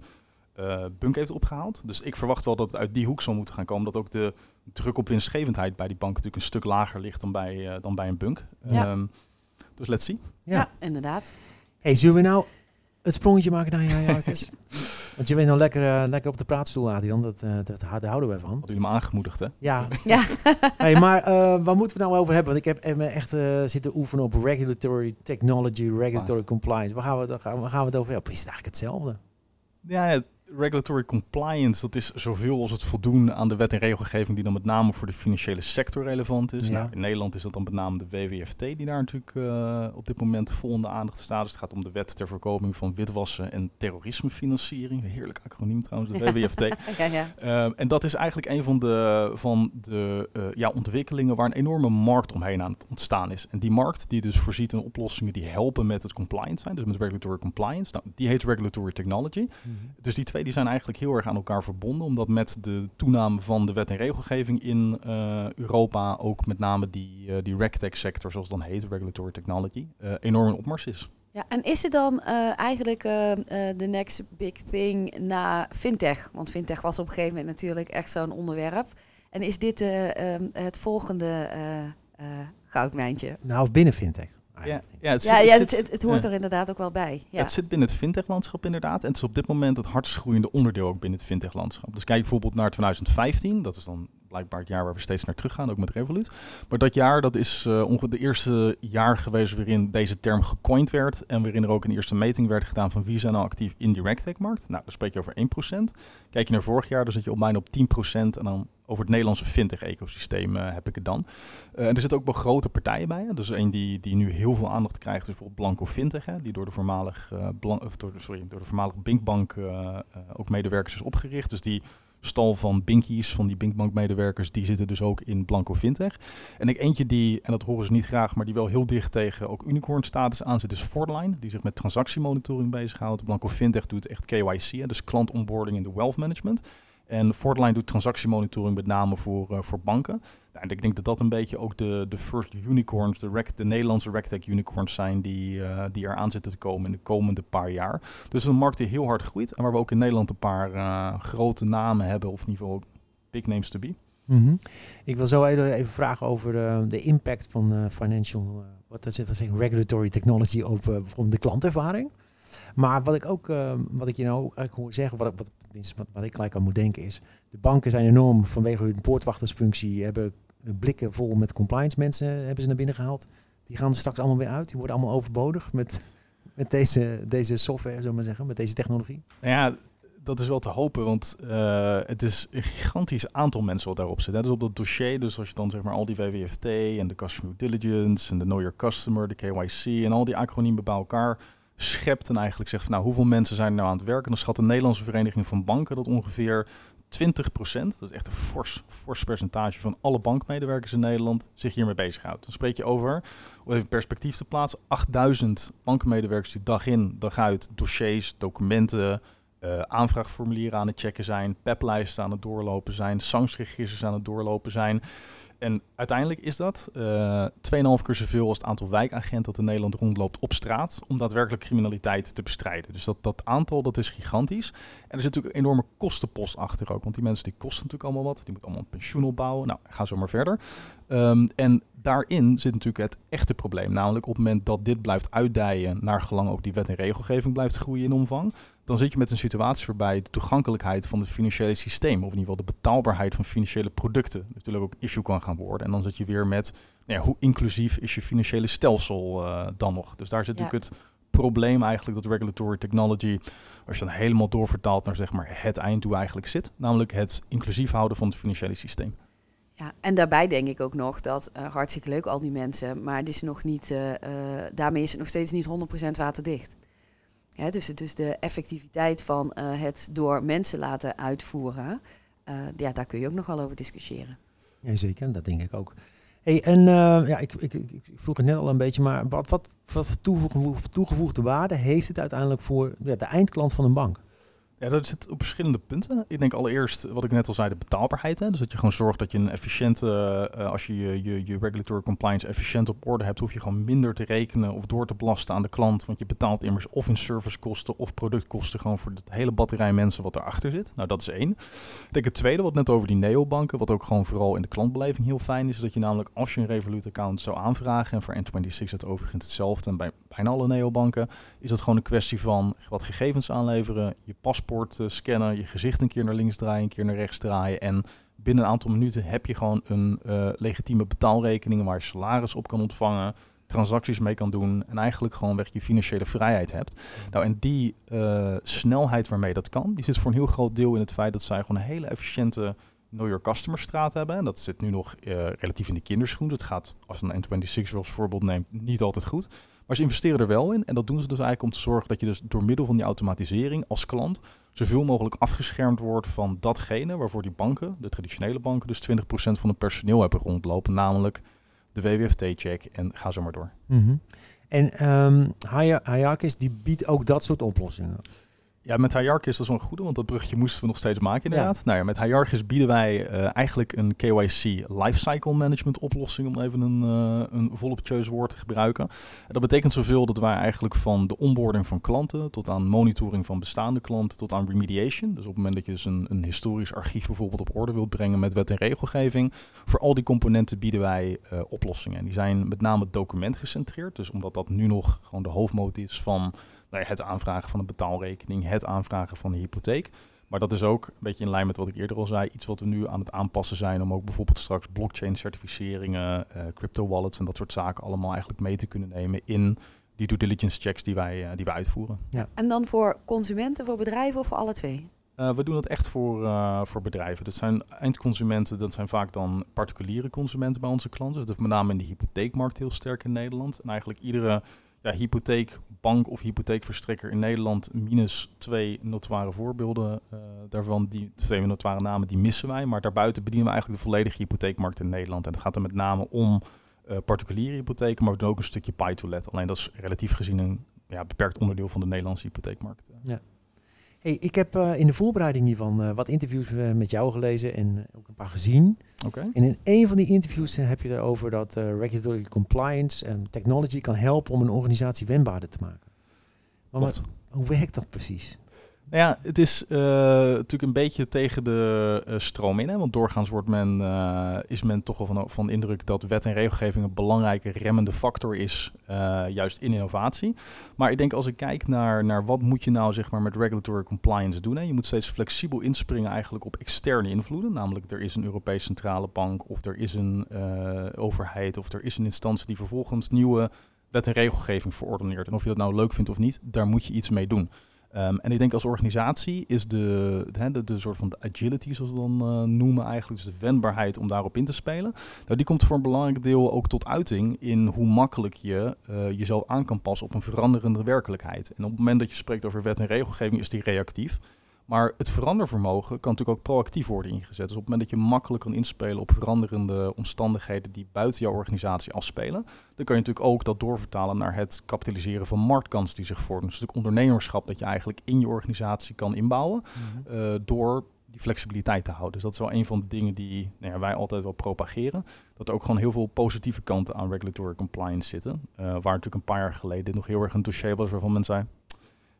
eh, Bunk heeft opgehaald. Dus ik verwacht wel dat het uit die hoek zal moeten gaan komen. Dat ook de druk op winstgevendheid bij die bank natuurlijk een stuk lager ligt dan bij, eh, dan bij een Bunk. Ja. Ehm, dus let's see. Ja. Ja, inderdaad. Hey, zullen we nou het sprongetje maken naar jou, Jarkes? Want je bent nou lekker, eh, lekker op de praatstoel, Adrian. Dat, eh, dat, daar houden we van. Hadden jullie me aangemoedigd, hè? Ja, Ja, hey, maar eh, waar moeten we nou over hebben? Want ik heb me echt eh, zitten oefenen op regulatory technology, regulatory compliance. Waar gaan, we, waar gaan we het over hebben? Is het eigenlijk hetzelfde? Ja, het regulatory compliance, dat is zoveel als het voldoen aan de wet en regelgeving die dan met name voor de financiële sector relevant is. Ja. Nou, in Nederland is dat dan met name de WWFT die daar natuurlijk eh, op dit moment vol in de aandacht staat. Dus het gaat om de wet ter voorkoming van witwassen en terrorismefinanciering. Heerlijk acroniem trouwens, de WWFT. ja, ja. Ehm, en dat is eigenlijk een van de, van de eh, ja, ontwikkelingen waar een enorme markt omheen aan het ontstaan is. En die markt die dus voorziet in oplossingen die helpen met het compliance zijn, dus met regulatory compliance, nou, die heet regulatory technology. Dus die twee die zijn eigenlijk heel erg aan elkaar verbonden, omdat met de toename van de wet en regelgeving in eh, Europa ook met name die, eh die regtech sector, zoals het dan heet, regulatory technology, eh, enorm in opmars is. Ja, en is het dan eh, eigenlijk de next big thing na fintech? Want fintech was op een gegeven moment natuurlijk echt zo'n onderwerp. En is dit eh, ehm, het volgende eh, eh, goudmijntje? Nou, of binnen fintech. Ja, ja, het, Ja, zit- ja het het, zit- het, het hoort ja. er inderdaad ook wel bij. Ja. Het zit binnen het fintech-landschap inderdaad. En het is op dit moment het hardst groeiende onderdeel ook binnen het fintech-landschap. Dus kijk bijvoorbeeld naar 2015. Dat is dan blijkbaar het jaar waar we steeds naar terug gaan, ook met Revolut. Maar dat jaar, dat is eh ongeveer de eerste jaar geweest waarin deze term gecoind werd. En waarin er ook een eerste meting werd gedaan van wie zijn nou actief in die regtech-markt. Nou, dan spreek je over 1%. Kijk je naar vorig jaar, dan zit je op bijna op 10%. En dan over het Nederlandse fintech-ecosysteem eh, heb ik het dan. Eh, en er zitten ook wel grote partijen bij. Hè. Dus een die, die nu heel veel aandacht krijgt is bijvoorbeeld Blanco Fintech. Hè, die door de voormalig, door de, door de voormalige Binkbank ook medewerkers is opgericht. Dus die stal van Binkies, van die Binkbank medewerkers, die zitten dus ook in Blanco Fintech. En ik eentje die, en dat horen ze niet graag, maar die wel heel dicht tegen ook unicorn status aan zit, is Fortline. Die zich met transactiemonitoring bezighoudt. Blanco Fintech doet echt KYC, dus klant onboarding in de wealth management. En Fortline doet transactiemonitoring met name voor, eh, voor banken. Nou, ik denk dat dat een beetje ook de, de first unicorns, de, de Nederlandse RegTech unicorns zijn die, eh die eraan zitten te komen in de komende paar jaar. Dus een markt die heel hard groeit en waar we ook in Nederland een paar eh, grote namen hebben, of in ieder geval big names to be. Mhm. Ik wil zo even, vragen over de impact van financial, wat is het, regulatory technology op de klantervaring. Maar wat ik ook, eh, wat ik je nou eigenlijk hoor zeggen, wat, wat, wat, ik gelijk aan moet denken is, de banken zijn enorm vanwege hun poortwachtersfunctie, hebben blikken vol met compliance mensen hebben ze naar binnen gehaald. Die gaan straks allemaal weer uit, die worden allemaal overbodig met, met deze, deze software, zullen maar zeggen, met deze technologie. Nou ja, dat is wel te hopen, want eh, het is een gigantisch aantal mensen wat daarop zit. Hè. Dus op dat dossier, dus als je dan zeg maar al die WWFT en de Customer Diligence en de Know Your Customer, de KYC en al die acroniemen bij elkaar schept en eigenlijk zegt van nou hoeveel mensen zijn er nou aan het werken, dan schat de Nederlandse Vereniging van Banken dat ongeveer 20% dat is echt een fors, fors percentage van alle bankmedewerkers in Nederland zich hiermee bezighoudt. Dan spreek je over, om even perspectief te plaatsen, 8000 bankmedewerkers die dag in, dag uit dossiers, documenten, eh, aanvraagformulieren aan het checken zijn, PEP-lijsten aan het doorlopen zijn, sangsregisters aan het doorlopen zijn. En uiteindelijk is dat eh 2,5 keer zoveel als het aantal wijkagenten dat in Nederland rondloopt op straat om daadwerkelijk criminaliteit te bestrijden. Dus dat, dat aantal dat is gigantisch. En er zit natuurlijk een enorme kostenpost achter ook, want die mensen die kosten natuurlijk allemaal wat. Die moeten allemaal een pensioen opbouwen. Nou, ga zo maar verder. Ehm, en daarin zit natuurlijk het echte probleem. Namelijk op het moment dat dit blijft uitdijen, naar gelang ook die wet en regelgeving blijft groeien in omvang, dan zit je met een situatie waarbij de toegankelijkheid van het financiële systeem, of in ieder geval de betaalbaarheid van financiële producten, natuurlijk ook issue kan gaan worden. En dan zit je weer met nou ja, hoe inclusief is je financiële stelsel eh, dan nog. Dus daar zit Ja. natuurlijk het probleem eigenlijk dat regulatory technology, als je dan helemaal doorvertaalt naar zeg maar het einddoel eigenlijk zit, namelijk het inclusief houden van het financiële systeem. Ja, en daarbij denk ik ook nog dat eh, hartstikke leuk al die mensen, maar het is nog niet, eh, daarmee is het nog steeds niet 100% waterdicht. Dus, dus de effectiviteit van eh, het door mensen laten uitvoeren, eh, ja, daar kun je ook nogal over discussiëren. Ja, zeker, dat denk ik ook. Hey, en eh, ja, ik, ik, ik, vroeg het net al een beetje, maar wat, wat, wat toegevoegde, toegevoegde waarde heeft het uiteindelijk voor ja, de eindklant van een bank? Ja, dat zit op verschillende punten. Ik denk allereerst, wat ik net al zei, de betaalbaarheid. Hè? Dus dat je gewoon zorgt dat je een efficiënte, eh, als je je, je regulatory compliance efficiënt op orde hebt, hoef je gewoon minder te rekenen of door te belasten aan de klant. Want je betaalt immers of in servicekosten of productkosten gewoon voor het hele batterij mensen wat erachter zit. Nou, dat is één. Ik denk het tweede, wat net over die neobanken, wat ook gewoon vooral in de klantbeleving heel fijn is, is dat je namelijk als je een Revolut-account zou aanvragen, en voor N26 is het overigens hetzelfde en bij bijna alle neobanken, is het gewoon een kwestie van wat gegevens aanleveren, je paspoort eh, scannen, je gezicht een keer naar links draaien, een keer naar rechts draaien. En binnen een aantal minuten heb je gewoon een eh, legitieme betaalrekening waar je salaris op kan ontvangen, transacties mee kan doen en eigenlijk gewoon weg je financiële vrijheid hebt. Nou, en die eh, snelheid waarmee dat kan, die zit voor een heel groot deel in het feit dat zij gewoon een hele efficiënte Know Your Customer straat hebben. En dat zit nu nog relatief in de kinderschoen. Het gaat, als een N26 als voorbeeld neemt, niet altijd goed. Maar ze investeren er wel in. En dat doen ze dus eigenlijk om te zorgen dat je dus door middel van die automatisering als klant zoveel mogelijk afgeschermd wordt van datgene waarvoor die banken, de traditionele banken, dus 20% van het personeel hebben rondlopen. Namelijk de WWFT-check en ga zo maar door. En ehm Hi- Hierarchis die biedt ook dat soort oplossingen. Ja, met Hierarchis is dat een goede, want dat bruggetje moesten we nog steeds maken inderdaad. Nou ja, met Hierarchis bieden wij eh, eigenlijk een KYC lifecycle management oplossing, om even een, uh, een voluptueus woord te gebruiken. En dat betekent zoveel dat wij eigenlijk van de onboarding van klanten tot aan monitoring van bestaande klanten tot aan remediation. Dus op het moment dat je dus een, een historisch archief bijvoorbeeld op orde wilt brengen met wet en regelgeving, voor al die componenten bieden wij uh, oplossingen. En die zijn met name documentgecentreerd, dus omdat dat nu nog gewoon de hoofdmoot is van nou ja, het aanvragen van een betaalrekening, het aanvragen van een hypotheek. Maar dat is ook een beetje in lijn met wat ik eerder al zei. Iets wat we nu aan het aanpassen zijn om ook bijvoorbeeld straks blockchain certificeringen, uh, crypto wallets en dat soort zaken allemaal eigenlijk mee te kunnen nemen in die due diligence checks die wij, uh, die wij uitvoeren. Ja. En dan voor consumenten, voor bedrijven of voor alle twee? Uh, we doen dat echt voor, uh, voor bedrijven. Dat zijn eindconsumenten, dat zijn vaak dan particuliere consumenten bij onze klanten. Dat is met name in de hypotheekmarkt heel sterk in Nederland. En eigenlijk iedere ja, hypotheekbank of hypotheekverstrekker in Nederland, minus twee notoire voorbeelden uh, daarvan, die twee notoire namen, die missen wij. Maar daarbuiten bedienen we eigenlijk de volledige hypotheekmarkt in Nederland. En het gaat er met name om uh, particuliere hypotheken, maar we ook een stukje buy-to-let. Alleen dat is relatief gezien een ja, beperkt onderdeel van de Nederlandse hypotheekmarkt. Ja. Hey, ik heb uh, in de voorbereiding hiervan uh, wat interviews uh, met jou gelezen en ook een paar gezien. Okay. En in een van die interviews heb je erover dat regulatory compliance en technology kan helpen om een organisatie wendbaarder te maken. Maar, maar hoe werkt dat precies? Nou ja, het is uh, natuurlijk een beetje tegen de uh, stroom in. Hè? Want doorgaans wordt men, uh, is men toch wel van, van indruk dat wet en regelgeving een belangrijke remmende factor is, juist in innovatie. Maar ik denk als ik kijk naar, naar wat moet je nou zeg maar, met regulatory compliance doen. Hè? Je moet steeds flexibel inspringen eigenlijk op externe invloeden. Namelijk er is een Europese centrale bank of er is een overheid of er is een instantie die vervolgens nieuwe wet en regelgeving verordeneert. En of je dat nou leuk vindt of niet, daar moet je iets mee doen. Um, en ik denk als organisatie is de, de, de, soort van de agility, zoals we dan uh, noemen eigenlijk, dus de wendbaarheid om daarop in te spelen. Nou, die komt voor een belangrijk deel ook tot uiting in hoe makkelijk je uh, jezelf aan kan passen op een veranderende werkelijkheid. En op het moment dat je spreekt over wet en regelgeving is die reactief. Maar het verandervermogen kan natuurlijk ook proactief worden ingezet. Dus op het moment dat je makkelijk kan inspelen op veranderende omstandigheden die buiten jouw organisatie afspelen, dan kan je natuurlijk ook dat doorvertalen naar het kapitaliseren van marktkans die zich voordoen. Dus het ondernemerschap dat je eigenlijk in je organisatie kan inbouwen mm -hmm. uh, door die flexibiliteit te houden. Dus dat is wel een van de dingen die nou ja, wij altijd wel propageren. Dat er ook gewoon heel veel positieve kanten aan regulatory compliance zitten. Uh, waar natuurlijk een paar jaar geleden nog heel erg een dossier was waarvan men zei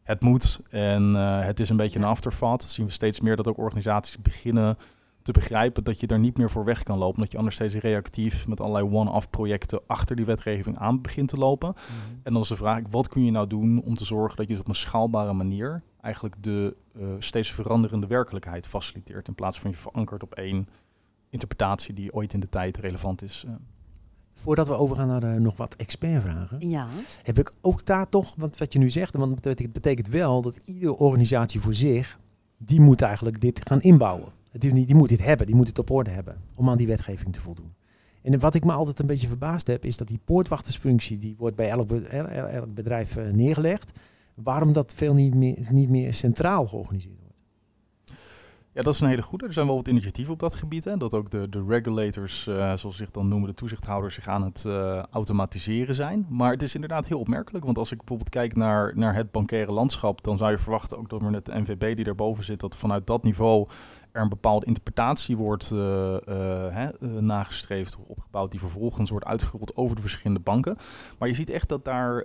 het moet en uh, het is een beetje een afterthought. Dat zien we steeds meer dat ook organisaties beginnen te begrijpen dat je daar niet meer voor weg kan lopen. Dat je anders steeds reactief met allerlei one-off projecten achter die wetgeving aan begint te lopen. Mm -hmm. En dan is de vraag, wat kun je nou doen om te zorgen dat je dus op een schaalbare manier eigenlijk de uh, steeds veranderende werkelijkheid faciliteert. In plaats van je verankert op één interpretatie die ooit in de tijd relevant is. eh. Voordat we overgaan naar eh, nog wat expertvragen, Ja. heb ik ook daar toch, want wat je nu zegt, want het betekent- wel dat iedere organisatie voor zich, die moet eigenlijk dit gaan inbouwen. Die, die moet dit hebben, die moet het op orde hebben om aan die wetgeving te voldoen. En wat ik me altijd een beetje verbaasd heb, is dat die poortwachtersfunctie, die wordt bij elk, elk bedrijf eh, neergelegd. Waarom dat veel niet meer, niet meer centraal georganiseerd wordt. Ja, dat is een hele goede. Er zijn wel wat initiatieven op dat gebied. Hè? Dat ook de, de regulators, eh, zoals ze zich dan noemen, de toezichthouders, zich aan het eh, automatiseren zijn. Maar het is inderdaad heel opmerkelijk. Want als ik bijvoorbeeld kijk naar, naar het bankaire landschap, dan zou je verwachten ook dat net de NVB die daarboven zit, dat vanuit dat niveau er een bepaalde interpretatie wordt eh, eh, hè, eh, nagestreefd, opgebouwd, die vervolgens wordt uitgerold over de verschillende banken. Maar je ziet echt dat daar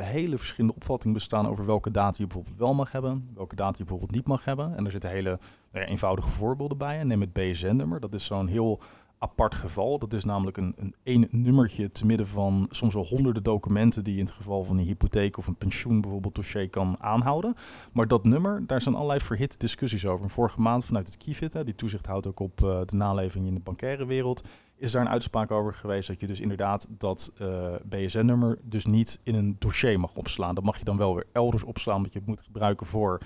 hele verschillende opvattingen bestaan over welke data je bijvoorbeeld wel mag hebben, welke data je bijvoorbeeld niet mag hebben. En er zitten hele nou eenvoudige voorbeelden bij. Neem het BSN-nummer. Dat is zo'n heel apart geval. Dat is namelijk een, een nummertje te midden van soms wel honderden documenten die je in het geval van een hypotheek of een pensioen bijvoorbeeld dossier kan aanhouden. Maar dat nummer, daar zijn allerlei verhitte discussies over. Vorige maand vanuit het Kifit, die toezicht houdt ook op eh, de naleving in de bankaire wereld, is daar een uitspraak over geweest dat je dus inderdaad dat eh, BSN-nummer dus niet in een dossier mag opslaan. Dat mag je dan wel weer elders opslaan, omdat je moet gebruiken voor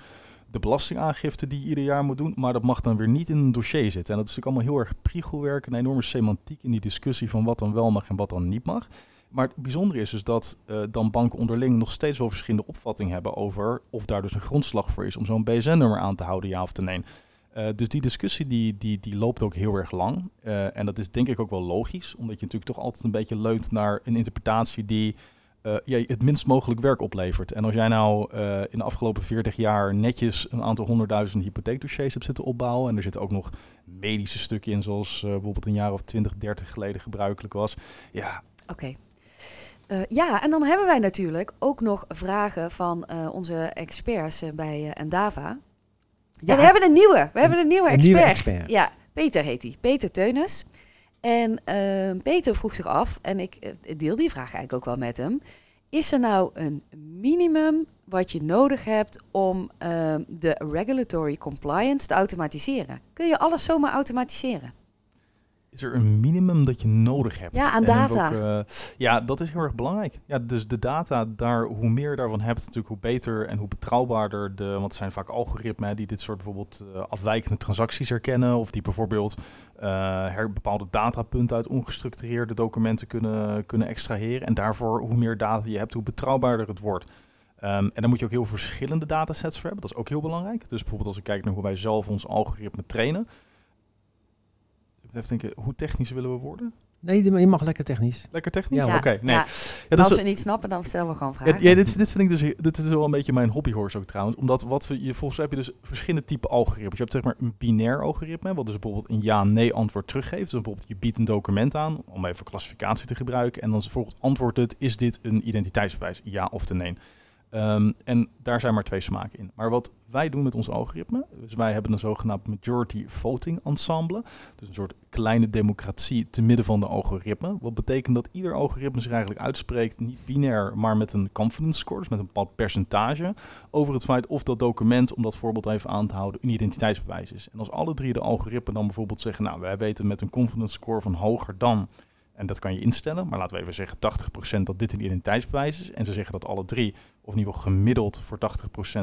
de belastingaangifte die je ieder jaar moet doen, maar dat mag dan weer niet in een dossier zitten. En dat is natuurlijk allemaal heel erg priegelwerk, een enorme semantiek in die discussie van wat dan wel mag en wat dan niet mag. Maar het bijzondere is dus dat eh, dan banken onderling nog steeds wel verschillende opvattingen hebben over of daar dus een grondslag voor is om zo'n BSN-nummer aan te houden, ja of nee. Eh, dus die discussie die, die, die loopt ook heel erg lang. Eh, en dat is denk ik ook wel logisch, omdat je natuurlijk toch altijd een beetje leunt naar een interpretatie die eh, ja, het minst mogelijk werk oplevert. En als jij nou eh, in de afgelopen 40 jaar netjes een aantal honderdduizend hypotheekdossiers hebt zitten opbouwen. En er zitten ook nog medische stukken in, zoals eh, bijvoorbeeld een jaar of 20, 30 geleden gebruikelijk was. Ja, Oké. Eh, ja, en dan hebben wij natuurlijk ook nog vragen van eh, onze experts bij eh, Endava. en we hebben een nieuwe. We hebben een nieuwe een expert. nieuwe expert. Ja, Peter heet hij. Peter Teunis. En eh, Peter vroeg zich af, en ik eh, deel die vraag eigenlijk ook wel met hem. Is er nou een minimum wat je nodig hebt om eh, de regulatory compliance te automatiseren? Kun je alles zomaar automatiseren? Is er een minimum dat je nodig hebt? Ja, aan data. welke- ja, dat is heel erg belangrijk. Ja, dus de data, daar, hoe meer je daarvan hebt, natuurlijk hoe beter en hoe betrouwbaarder de, want het zijn vaak algoritmen die dit soort bijvoorbeeld eh, afwijkende transacties herkennen, of die bijvoorbeeld eh, her, bepaalde datapunten uit ongestructureerde documenten kunnen, kunnen extraheren. En daarvoor, hoe meer data je hebt, hoe betrouwbaarder het wordt. Ehm, en dan moet je ook heel verschillende datasets voor hebben. Dat is ook heel belangrijk. Dus bijvoorbeeld als ik kijk naar hoe wij zelf ons algoritme trainen. Even denken, hoe technisch willen we worden? Nee, je mag lekker technisch. Lekker technisch? Ja, Oké, nee. ja. Als we niet snappen, dan stellen we gewoon vragen. ja, dit, dit vind ik dus dit is wel een beetje mijn hobbyhorse ook trouwens. Omdat wat we, je, volgens mij heb je dus verschillende typen algoritmes. Je hebt zeg maar een binair algoritme, wat dus bijvoorbeeld een ja-nee antwoord teruggeeft. Dus bijvoorbeeld je biedt een document aan, om even klassificatie te gebruiken. En dan vervolgens antwoordt het, is dit een identiteitsbewijs? Ja of te nee? Ehm, en daar zijn maar twee smaken in. Maar wat wij doen met ons algoritme, dus wij hebben een zogenaamd majority voting ensemble. Dus een soort kleine democratie te midden van de algoritme. Wat betekent dat ieder algoritme zich eigenlijk uitspreekt, niet binair, maar met een confidence score, dus met een bepaald percentage, over het feit of dat document, om dat voorbeeld even aan te houden, een identiteitsbewijs is. En als alle drie de algoritmen dan bijvoorbeeld zeggen, nou, wij weten met een confidence score van hoger dan, en dat kan je instellen, maar laten we even zeggen 80% dat dit een identiteitsbewijs is, en ze zeggen dat alle drie, of in ieder geval gemiddeld voor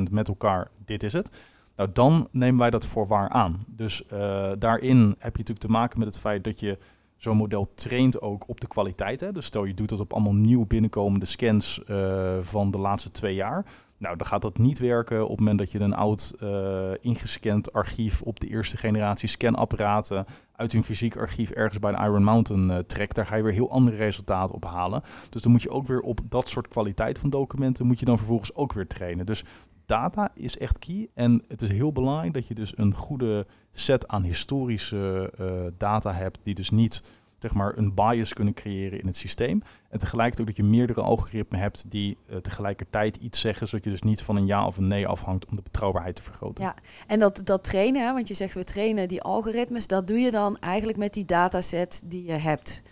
80% met elkaar, dit is het. Nou, dan nemen wij dat voor waar aan. Dus eh, daarin heb je natuurlijk te maken met het feit dat je zo'n model traint ook op de kwaliteit. Hè? Dus stel je doet dat op allemaal nieuw binnenkomende scans eh, van de laatste twee jaar. Nou, dan gaat dat niet werken op het moment dat je een oud eh, ingescand archief op de eerste generatie scanapparaten uit een fysiek archief ergens bij een Iron Mountain eh, trekt. Daar ga je weer heel andere resultaten op halen. Dus dan moet je ook weer op dat soort kwaliteit van documenten moet je dan vervolgens ook weer trainen. Dus data is echt key. En het is heel belangrijk dat je dus een goede set aan historische eh, data hebt, die dus niet zeg maar, een bias kunnen creëren in het systeem. En tegelijkertijd ook dat je meerdere algoritmen hebt die eh, tegelijkertijd iets zeggen, zodat je dus niet van een ja of een nee afhangt om de betrouwbaarheid te vergroten. Ja, En dat, dat trainen, hè, want je zegt we trainen die algoritmes, dat doe je dan eigenlijk met die dataset die je hebt.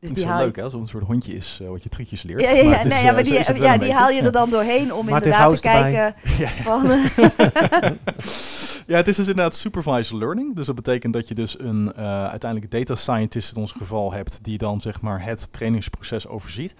Dus die haal leuk, hè? Alsof het een soort hondje is eh, wat je trucjes leert. Ja, ja, ja, Maar het is, nee, eh, ja, maar zo die, ja, die beetje. haal je er dan doorheen om Martin inderdaad te kijken Ja. van... Ja, het is dus inderdaad supervised learning. Dus dat betekent dat je dus een uh, uiteindelijk data scientist in ons geval hebt, die dan zeg maar het trainingsproces overziet.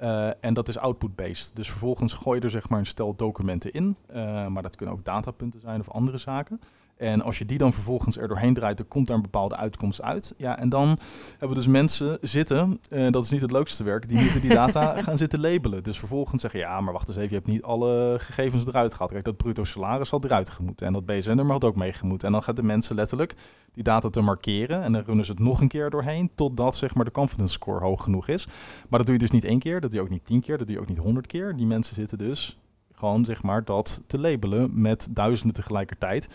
Uh, en dat is output-based. Dus vervolgens gooi je er zeg maar een stel documenten in. Uh, maar dat kunnen ook datapunten zijn of andere zaken. En als je die dan vervolgens er doorheen draait, dan komt daar een bepaalde uitkomst uit. Ja, en dan hebben we dus mensen zitten, uh, dat is niet het leukste werk, die moeten die data gaan zitten labelen. Dus vervolgens zeggen, ja, maar wacht eens even, je hebt niet alle gegevens eruit gehad. Kijk, dat bruto salaris had eruit gemoeten en dat BSN-nummer had ook meegemoeten. En dan gaat de mensen letterlijk die data te markeren en dan runnen ze het nog een keer doorheen, totdat zeg maar de confidence score hoog genoeg is. Maar dat doe je dus niet één keer, dat doe je ook niet tien keer, dat doe je ook niet honderd keer. Die mensen zitten dus gewoon zeg maar dat te labelen met duizenden tegelijkertijd.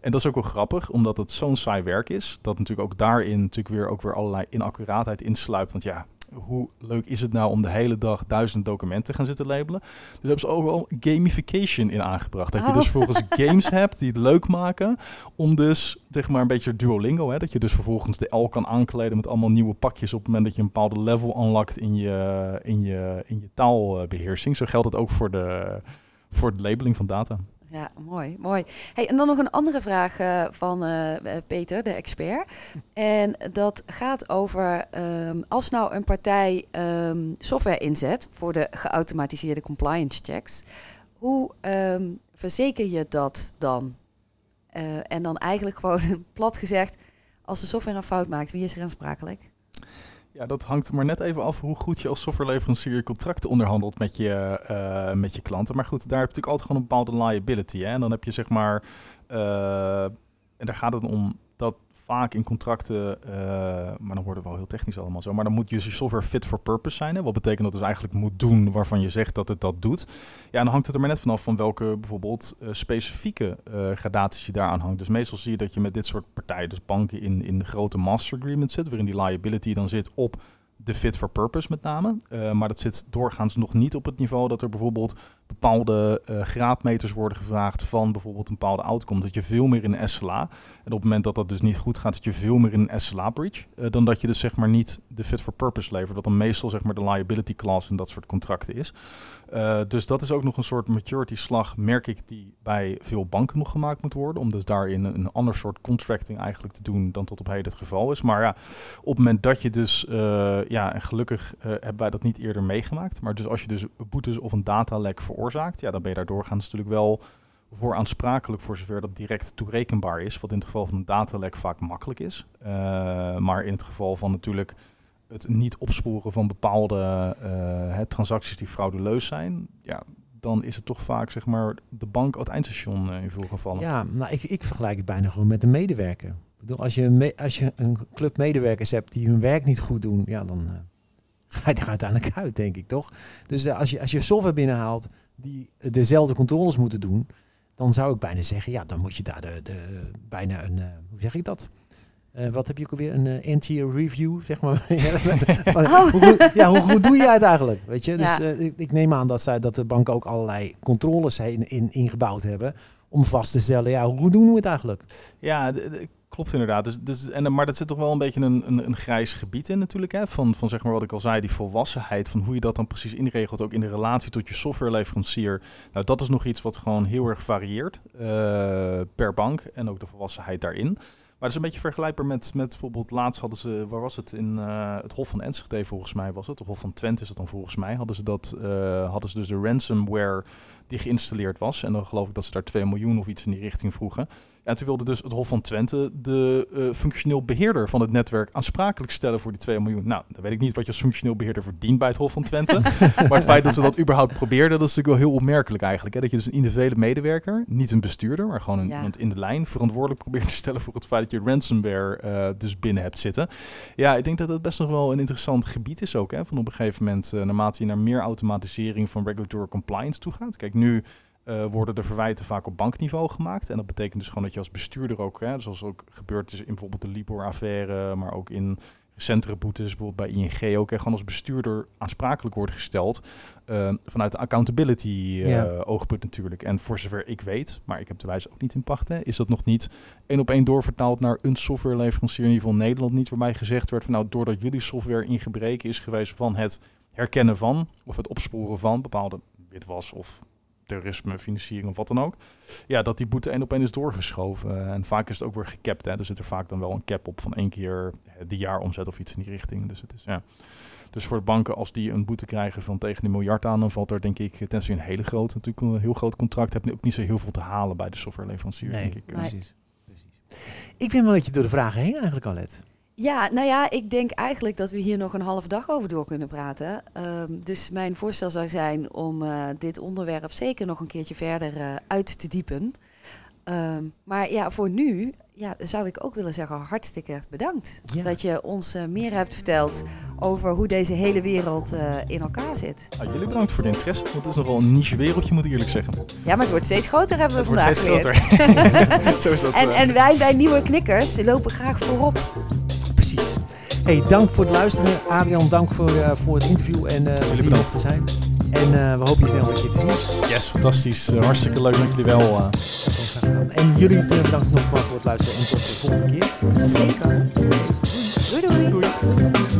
En dat is ook wel grappig, omdat het zo'n saai werk is. Dat natuurlijk ook daarin natuurlijk weer ook weer allerlei inaccuraatheid insluipt. Want ja, hoe leuk is het nou om de hele dag duizend documenten te gaan zitten labelen? Dus hebben ze ook wel gamification in aangebracht. Dat je dus volgens games hebt die het leuk maken. Om dus, zeg maar, een beetje Duolingo. Hè, dat je dus vervolgens de L kan aankleden met allemaal nieuwe pakjes. op het moment dat je een bepaalde level unlockt in je, in je, in je taalbeheersing. Zo geldt het ook voor de, voor het labeling van data. Ja, mooi, mooi. Hey, en dan nog een andere vraag uh, van uh, Peter, de expert. En dat gaat over um, als nou een partij um, software inzet voor de geautomatiseerde compliance checks, hoe um, verzeker je dat dan? En dan eigenlijk gewoon plat gezegd, als de software een fout maakt, wie is er aansprakelijk? Ja, dat hangt maar net even af hoe goed je als softwareleverancier je contracten onderhandelt met je, uh, met je klanten. Maar goed, daar heb je natuurlijk altijd gewoon een bepaalde liability. Hè? En dan heb je zeg maar, uh, en daar gaat het om dat vaak in contracten, uh, maar dan wordt het wel heel technisch allemaal zo, maar dan moet je software fit for purpose zijn. Wat betekent dat dus eigenlijk moet doen waarvan je zegt dat het dat doet. Ja, dan hangt het er maar net vanaf van welke bijvoorbeeld uh, specifieke uh, gradaties je daaraan hangt. Dus meestal zie je dat je met dit soort partijen, dus banken in, in de grote master agreement zit, waarin die liability dan zit op de fit for purpose met name. Maar dat zit doorgaans nog niet op het niveau dat er bijvoorbeeld bepaalde uh, graadmeters worden gevraagd van bijvoorbeeld een bepaalde outcome. Dat je veel meer in SLA. En op het moment dat dat dus niet goed gaat, dat je veel meer in een SLA breach. Uh, dan dat je dus zeg maar niet de fit for purpose levert. Dat dan meestal zeg maar de liability clause in dat soort contracten is. dus dat is ook nog een soort maturity slag, merk ik, die bij veel banken nog gemaakt moet worden. Om dus daarin een, ander soort contracting eigenlijk te doen dan tot op heden het geval is. Maar ja, op het moment dat je dus ja, en gelukkig hebben wij dat niet eerder meegemaakt. Maar dus als je dus boetes of een datalek veroorzaakt, ja, dan ben je daar doorgaans natuurlijk wel voor aansprakelijk voor zover dat direct toerekenbaar is. Wat in het geval van een datalek vaak makkelijk is. Uh, maar in het geval van natuurlijk het niet opsporen van bepaalde uh, transacties die fraudeleus zijn, ja, dan is het toch vaak zeg maar de bank het eindstation in veel gevallen. Ja, nou ik, ik vergelijk het bijna gewoon met een medewerker bedoel, als je, me, als je een club medewerkers hebt die hun werk niet goed doen, ja, dan ga je er uiteindelijk uit, denk ik, toch? Dus uh, als, je, als je software binnenhaalt die dezelfde controles moeten doen, dan zou ik bijna zeggen, ja, dan moet je daar de, de, bijna een, uh, hoe zeg ik dat? Uh, wat heb je ook alweer? Een uh, anti review, zeg maar. oh. hoe, goed, ja, hoe goed doe je het eigenlijk? Weet je? Dus ja. ik, ik, neem aan dat, zij, dat de banken ook allerlei controles in, in, ingebouwd hebben. Om vast te stellen, ja, hoe doen we het eigenlijk? Ja, klopt inderdaad. Dus, dus, en, maar dat zit toch wel een beetje een, een, een grijs gebied in natuurlijk. Hè? Van, van zeg maar wat ik al zei, die volwassenheid. Van hoe je dat dan precies inregelt. Ook in de relatie tot je softwareleverancier. Nou, dat is nog iets wat gewoon heel erg varieert. per bank. En ook de volwassenheid daarin. Maar het is een beetje vergelijkbaar met, met bijvoorbeeld laatst hadden ze, waar was het, in uh, het Hof van Enschede volgens mij was het, of Hof van Twente is het dan volgens mij, hadden ze, dat, hadden ze dus de ransomware die geïnstalleerd was. En dan geloof ik dat ze daar 2 miljoen of iets in die richting vroegen. En toen wilde dus het Hof van Twente de uh, functioneel beheerder van het netwerk aansprakelijk stellen voor die 2 miljoen. Nou, dan weet ik niet wat je als functioneel beheerder verdient bij het Hof van Twente. maar het feit dat ze dat überhaupt probeerden, dat is natuurlijk wel heel opmerkelijk eigenlijk. Hè? Dat je dus een individuele medewerker, niet een bestuurder, maar gewoon een, ja. iemand in de lijn, verantwoordelijk probeert te stellen voor het feit dat je ransomware uh, dus binnen hebt zitten. Ja, ik denk dat dat best nog wel een interessant gebied is ook. Hè? Van op een gegeven moment, uh, naarmate je naar meer automatisering van regulatory compliance toe gaat. Kijk, nu uh, worden de verwijten vaak op bankniveau gemaakt. En dat betekent dus gewoon dat je als bestuurder ook, hè, zoals ook gebeurd is in bijvoorbeeld de Libor-affaire, maar ook in recentere boetes, bijvoorbeeld bij ING ook, en gewoon als bestuurder aansprakelijk wordt gesteld uh, vanuit de accountability uh, ja. oogpunt natuurlijk. En voor zover ik weet, maar ik heb de wijze ook niet in pacht, hè, is dat nog niet één op één doorvertaald naar een softwareleverancier in ieder geval Nederland niet, waarbij gezegd werd van nou, doordat jullie software in gebreken is geweest van het herkennen van of het opsporen van bepaalde witwas of terrorisme, financiering of wat dan ook. Ja, dat die boete één op één is doorgeschoven. En vaak is het ook weer gecapt. Hè. Er zit er vaak dan wel een cap op van één keer de jaaromzet of iets in die richting. Dus het is ja. Dus voor de banken, als die een boete krijgen van tegen een miljard aan, dan valt er denk ik, tenzij je een hele grote, natuurlijk een heel groot contract hebt, ook niet zo heel veel te halen bij de softwareleverancier, Nee, denk ik. precies. precies. Ik vind wel dat je door de vragen heen eigenlijk al let. Ja, nou ja, ik denk eigenlijk dat we hier nog een halve dag over door kunnen praten. Ehm, dus mijn voorstel zou zijn om eh, dit onderwerp zeker nog een keertje verder eh, uit te diepen. Ehm, maar ja, voor nu ja, zou ik ook willen zeggen hartstikke bedankt. Ja. Dat je ons eh, meer hebt verteld over hoe deze hele wereld in elkaar zit. Nou, jullie bedankt voor de interesse, want het is nogal een niche wereldje, moet ik eerlijk zeggen. Ja, maar het wordt steeds groter, hebben we Het wordt vandaag steeds geleerd. groter. Zo is dat. En, en wij bij Nieuwe Knikkers lopen graag voorop. Hey, dank voor het luisteren. Adrian, dank voor, eh, voor het interview en uh, jullie te zijn. En eh, we hopen je snel weer keer te zien. Yes, fantastisch. hartstikke leuk dat jullie wel. En jullie bedankt nogmaals voor het luisteren en tot de volgende keer. Zeker. doei. doei. doei.